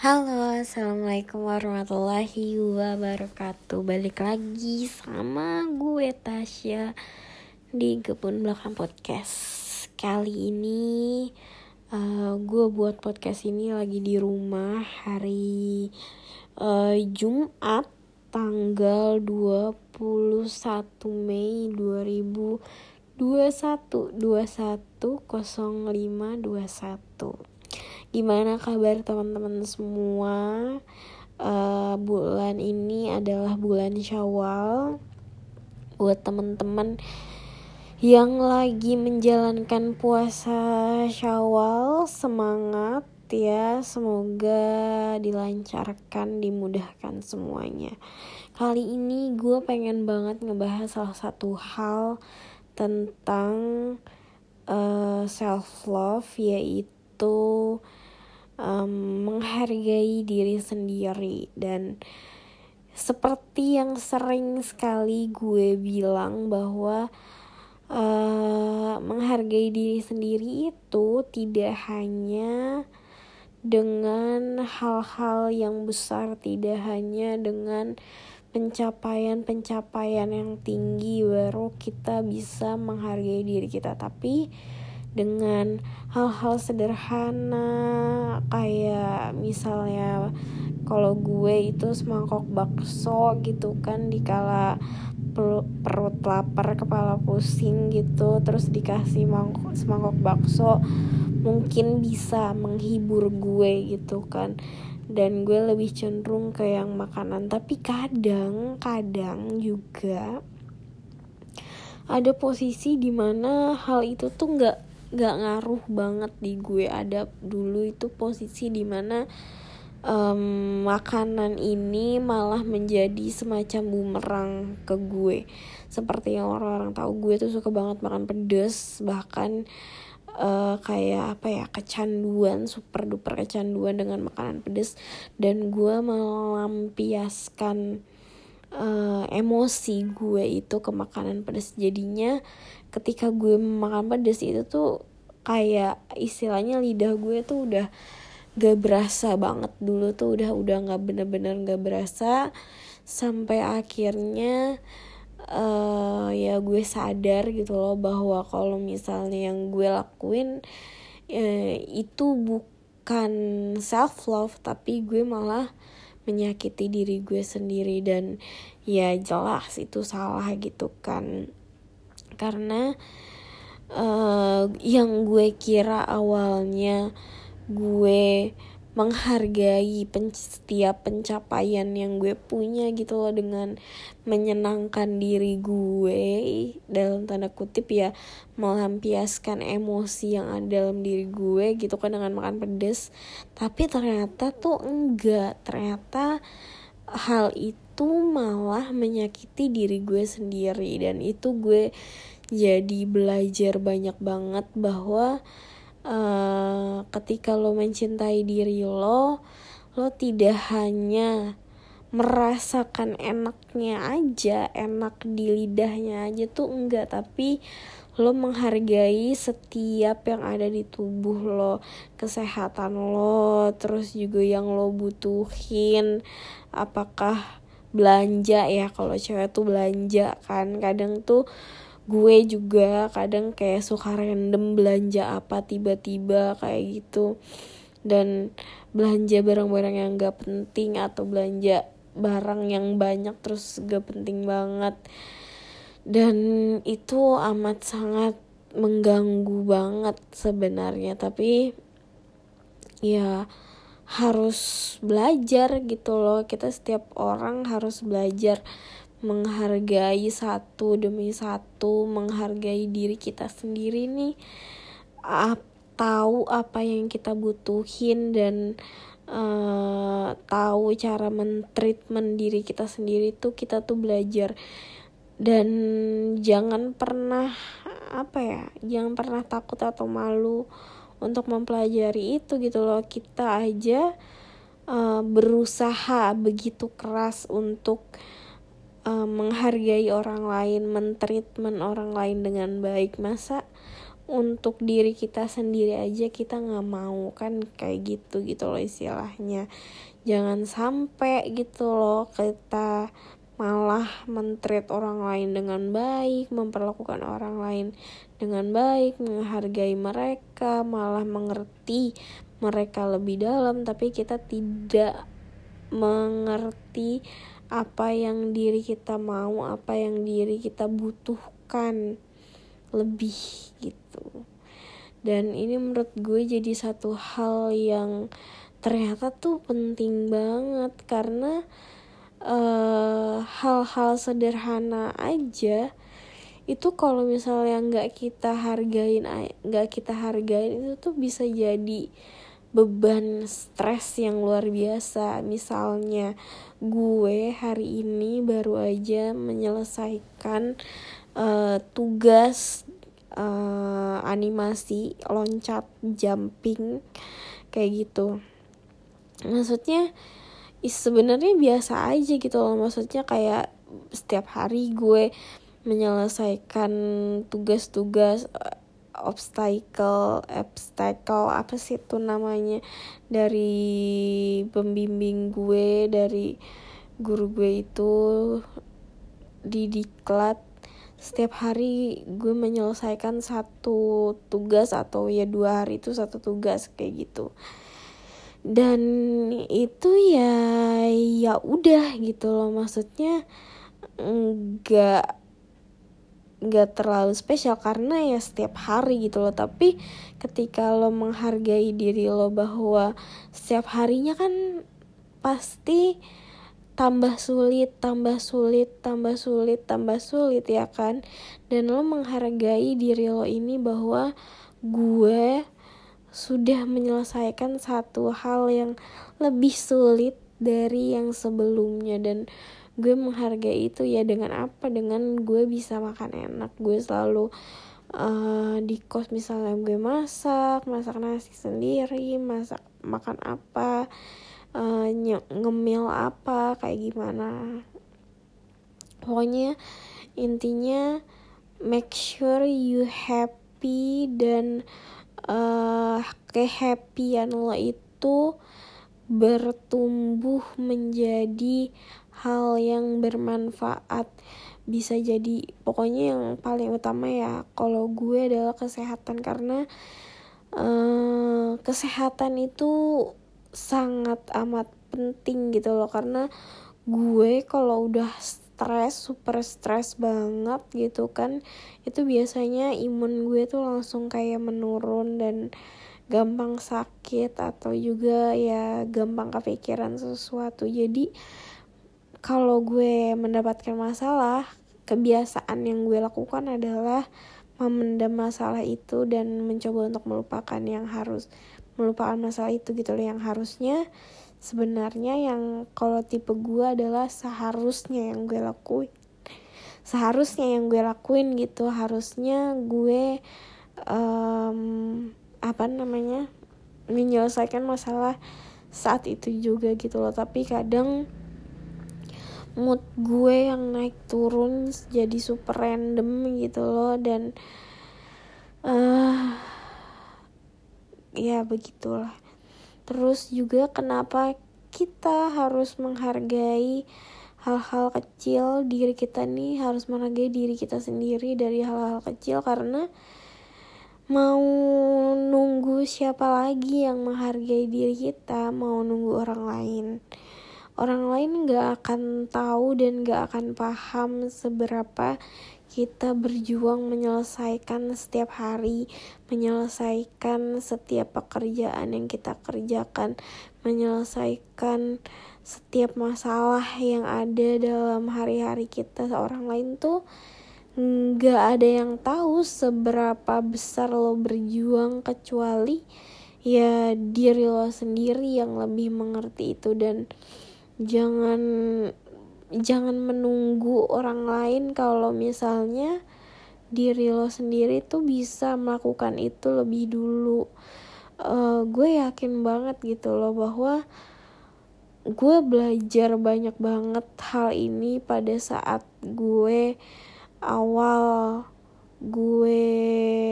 Halo, assalamualaikum warahmatullahi wabarakatuh. Balik lagi sama gue Tasya di Kebun Belakang Podcast. Kali ini uh, gue buat podcast ini lagi di rumah hari uh, Jumat tanggal 21 Mei 2021 21 0521 Gimana kabar teman-teman semua? Uh, bulan ini adalah bulan Syawal. Buat teman-teman yang lagi menjalankan puasa Syawal, semangat ya. Semoga dilancarkan, dimudahkan semuanya. Kali ini gue pengen banget ngebahas salah satu hal tentang uh, eh, self love yaitu um, menghargai diri sendiri. Dan seperti yang sering sekali gue bilang bahwa uh, menghargai diri sendiri itu tidak hanya dengan hal-hal yang besar, tidak hanya dengan pencapaian-pencapaian yang tinggi baru kita bisa menghargai diri kita, tapi dengan hal-hal sederhana kayak misalnya kalau gue itu semangkok bakso gitu kan dikala perut lapar kepala pusing gitu terus dikasih mangkok semangkok bakso mungkin bisa menghibur gue gitu kan. Dan gue lebih cenderung ke yang makanan. Tapi kadang kadang juga ada posisi di mana hal itu tuh nggak gak ngaruh banget di gue. Ada dulu itu posisi di mana um, makanan ini malah menjadi semacam bumerang ke gue. Seperti yang orang-orang tahu gue tuh suka banget makan pedes bahkan uh, kayak apa ya kecanduan super duper kecanduan dengan makanan pedes. Dan gue melampiaskan uh, emosi gue itu ke makanan pedas jadinya ketika gue makan pedas itu tuh kayak istilahnya lidah gue tuh udah gak berasa banget. Dulu tuh udah udah nggak bener-bener gak berasa. Sampai akhirnya uh, ya gue sadar gitu loh bahwa kalau misalnya yang gue lakuin uh, itu bukan self love tapi gue malah menyakiti diri gue sendiri. Dan ya jelas itu salah gitu kan karena uh, yang gue kira awalnya gue menghargai pen setiap pencapaian yang gue punya gitu loh dengan menyenangkan diri gue dalam tanda kutip ya melampiaskan emosi yang ada dalam diri gue gitu kan dengan makan pedes. Tapi ternyata tuh enggak. Ternyata hal itu malah menyakiti diri gue sendiri. Dan itu gue jadi belajar banyak banget bahwa uh, ketika lo mencintai diri lo lo tidak hanya merasakan enaknya aja enak di lidahnya aja tuh enggak tapi lo menghargai setiap yang ada di tubuh lo kesehatan lo terus juga yang lo butuhin. Apakah belanja ya kalau cewek tuh belanja kan. Kadang tuh gue juga kadang kayak suka random belanja apa tiba-tiba kayak gitu. Dan belanja barang-barang yang gak penting atau belanja barang yang banyak terus gak penting banget. Dan itu amat sangat mengganggu banget sebenarnya. Tapi ya harus belajar gitu loh. Kita setiap orang harus belajar menghargai satu demi satu menghargai diri kita sendiri nih uh, tahu apa yang kita butuhin dan uh, tahu cara mentreatment diri kita sendiri tuh kita tuh belajar. Dan jangan pernah apa ya jangan pernah takut atau malu untuk mempelajari itu gitu loh. Kita aja uh, berusaha begitu keras untuk uh, menghargai orang lain, mentreatment orang lain dengan baik. Masa untuk diri kita sendiri aja kita nggak mau kan? Kayak gitu gitu loh istilahnya. Jangan sampai gitu loh kita malah mentreat orang lain dengan baik, memperlakukan orang lain dengan baik, menghargai mereka, malah mengerti mereka lebih dalam, tapi kita tidak mengerti apa yang diri kita mau, apa yang diri kita butuhkan lebih gitu. Dan ini menurut gue jadi satu hal yang ternyata tuh penting banget karena Eh, hal-hal uh, sederhana aja itu kalau misalnya nggak kita hargain nggak kita hargain itu tuh bisa jadi beban stres yang luar biasa. Misalnya gue hari ini baru aja menyelesaikan uh, tugas uh, animasi loncat jumping kayak gitu. Maksudnya sebenarnya biasa aja gitu loh. Maksudnya kayak setiap hari gue menyelesaikan tugas-tugas uh, obstacle obstacle apa sih itu namanya? Dari pembimbing gue dari guru gue itu di diklat setiap hari gue menyelesaikan satu tugas atau ya dua hari itu satu tugas kayak gitu. Dan itu ya ya udah gitu loh. Maksudnya nggak nggak terlalu spesial karena ya setiap hari gitu loh. Tapi ketika lo menghargai diri lo bahwa setiap harinya kan pasti tambah sulit, tambah sulit, tambah sulit, tambah sulit ya kan? Dan lo menghargai diri lo ini bahwa gue sudah menyelesaikan satu hal yang lebih sulit dari yang sebelumnya. Dan gue menghargai itu ya dengan apa? Dengan gue bisa makan enak. Gue selalu uh, di kos misalnya gue masak masak nasi sendiri masak makan apa uh, ngemil apa kayak gimana. Pokoknya intinya make sure you happy dan uh, kehappyan lo itu bertumbuh menjadi hal yang bermanfaat bisa jadi. Pokoknya yang paling utama ya kalau gue adalah kesehatan. Karena uh, kesehatan itu sangat amat penting gitu loh. Karena gue kalau udah stres super stres banget gitu kan itu biasanya imun gue tuh langsung kayak menurun dan gampang sakit atau juga ya gampang kepikiran sesuatu. Jadi kalau gue mendapatkan masalah kebiasaan yang gue lakukan adalah memendam masalah itu dan mencoba untuk melupakan yang harus melupakan masalah itu gitu loh. Yang harusnya sebenarnya yang kalau tipe gue adalah seharusnya yang gue lakuin seharusnya yang gue lakuin gitu. Harusnya gue um, apa namanya menyelesaikan masalah saat itu juga gitu loh. Tapi kadang mood gue yang naik turun jadi super random gitu loh. Dan uh, ya begitulah. Terus juga kenapa kita harus menghargai hal-hal kecil? Diri kita nih harus menghargai diri kita sendiri dari hal-hal kecil karena mau nunggu siapa lagi yang menghargai diri kita mau nunggu orang lain orang lain gak akan tahu dan gak akan paham seberapa kita berjuang menyelesaikan setiap hari, menyelesaikan setiap pekerjaan yang kita kerjakan, menyelesaikan setiap masalah yang ada dalam hari-hari kita. Seorang lain tuh nggak ada yang tahu seberapa besar lo berjuang kecuali ya diri lo sendiri yang lebih mengerti itu dan jangan jangan menunggu orang lain kalau misalnya diri lo sendiri tuh bisa melakukan itu lebih dulu. Uh, gue yakin banget gitu loh bahwa gue belajar banyak banget hal ini pada saat gue awal gue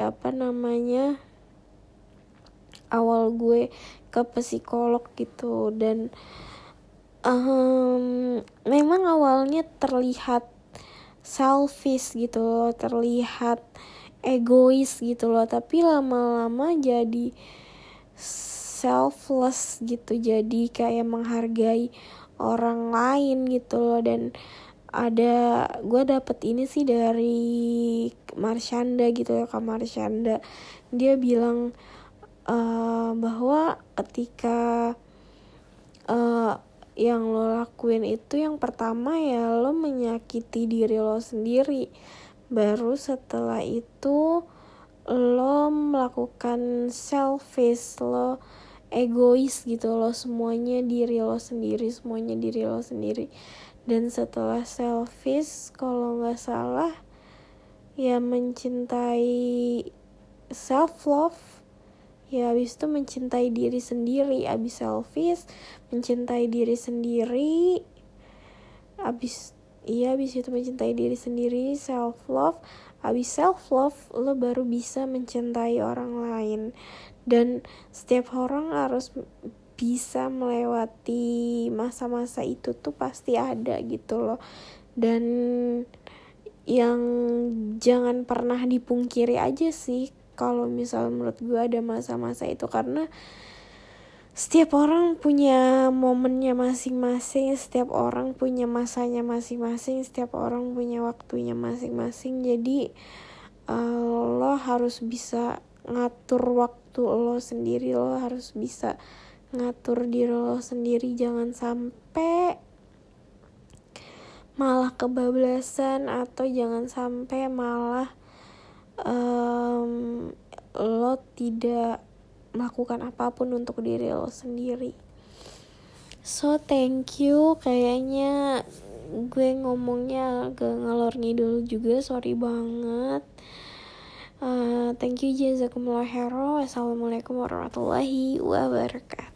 apa namanya awal gue ke psikolog gitu. Dan um, memang awalnya terlihat selfish gitu loh terlihat egois gitu loh tapi lama-lama jadi selfless gitu jadi kayak menghargai orang lain gitu loh. Dan ada gue dapet ini sih dari Marshanda gitu ya kak Marshanda. Dia bilang uh, bahwa ketika uh, yang lo lakuin itu yang pertama ya lo menyakiti diri lo sendiri. Baru setelah itu lo melakukan selfish lo egois gitu lo semuanya diri lo sendiri semuanya diri lo sendiri. Dan setelah selfish kalau nggak salah ya mencintai self love ya habis itu mencintai diri sendiri habis selfish mencintai diri sendiri habis iya habis itu mencintai diri sendiri self love habis self love lo baru bisa mencintai orang lain. Dan setiap orang harus bisa melewati masa-masa itu tuh pasti ada gitu loh. Dan yang jangan pernah dipungkiri aja sih kalau misal menurut gue ada masa-masa itu karena setiap orang punya momennya masing-masing setiap orang punya masanya masing-masing setiap orang punya waktunya masing-masing. Jadi uh, lo harus bisa ngatur waktu lo sendiri lo harus bisa ngatur diri lo sendiri. Jangan sampai malah kebablasan atau jangan sampai malah um, tidak melakukan apa pun untuk diri lo sendiri. So thank you. Kayaknya gue ngomongnya agak ngalor ngidul juga sorry banget. Uh, thank you jazakumullah khairan. Wassalamualaikum warahmatullahi wabarakatuh